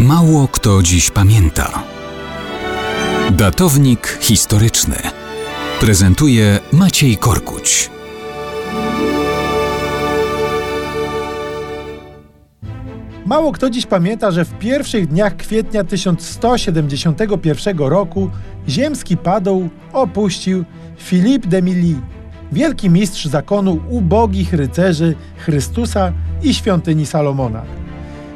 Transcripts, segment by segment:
Mało kto dziś pamięta. Datownik historyczny prezentuje Maciej Korkuć. Mało kto dziś pamięta, że w pierwszych dniach kwietnia 1171 roku ziemski padł opuścił Philippe de Milly, wielki mistrz zakonu ubogich rycerzy Chrystusa i świątyni Salomona.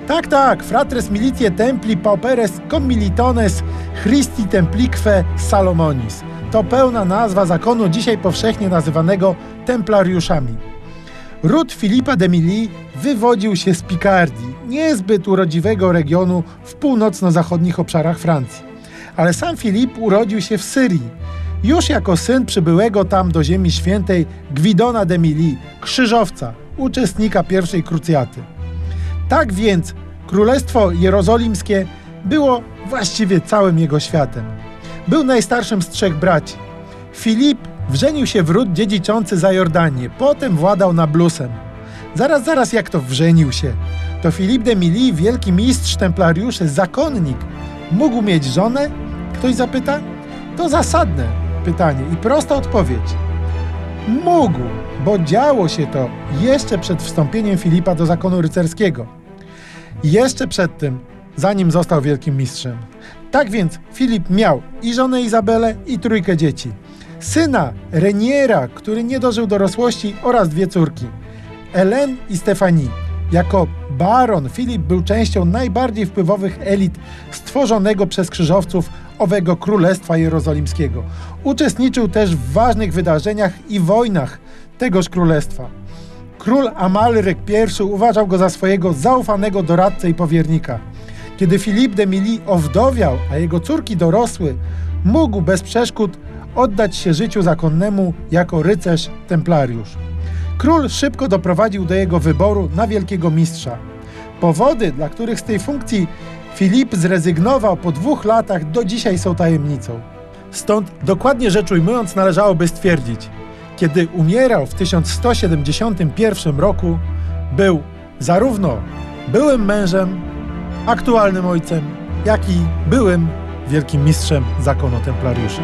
Tak, tak, fratres militie templi pauperes commilitones Christi templique Salomonis. To pełna nazwa zakonu dzisiaj powszechnie nazywanego templariuszami. Ród Filipa de Milly wywodził się z Pikardii, niezbyt urodziwego regionu w północno-zachodnich obszarach Francji. Ale sam Filip urodził się w Syrii, już jako syn przybyłego tam do Ziemi Świętej Gwidona de Milly, krzyżowca, uczestnika pierwszej krucjaty. Tak więc Królestwo Jerozolimskie było właściwie całym jego światem. Był najstarszym z trzech braci. Filip wrzenił się w ród dziedziczący za Jordanię, potem władał Nablusem. Zaraz, zaraz, jak to wrzenił się? To Filip de Milly, wielki mistrz templariuszy, zakonnik, mógł mieć żonę? Ktoś zapyta? To zasadne pytanie i prosta odpowiedź. Mógł, bo działo się to jeszcze przed wstąpieniem Filipa do zakonu rycerskiego. Jeszcze przed tym, zanim został wielkim mistrzem. Tak więc Filip miał i żonę Izabelę, i trójkę dzieci. Syna Reniera, który nie dożył dorosłości, oraz dwie córki. Ellen i Stefanii. Jako baron Filip był częścią najbardziej wpływowych elit stworzonego przez krzyżowców owego Królestwa Jerozolimskiego. Uczestniczył też w ważnych wydarzeniach i wojnach tegoż królestwa. Król Amalryk I uważał go za swojego zaufanego doradcę i powiernika. Kiedy Filip de Milly owdowiał, a jego córki dorosły, mógł bez przeszkód oddać się życiu zakonnemu jako rycerz templariusz. Król szybko doprowadził do jego wyboru na wielkiego mistrza. Powody, dla których z tej funkcji Filip zrezygnował po dwóch latach, do dzisiaj są tajemnicą. Stąd dokładnie rzecz ujmując, należałoby stwierdzić, kiedy umierał w 1171 roku, był zarówno byłym mężem, aktualnym ojcem, jak i byłym wielkim mistrzem zakonu templariuszy.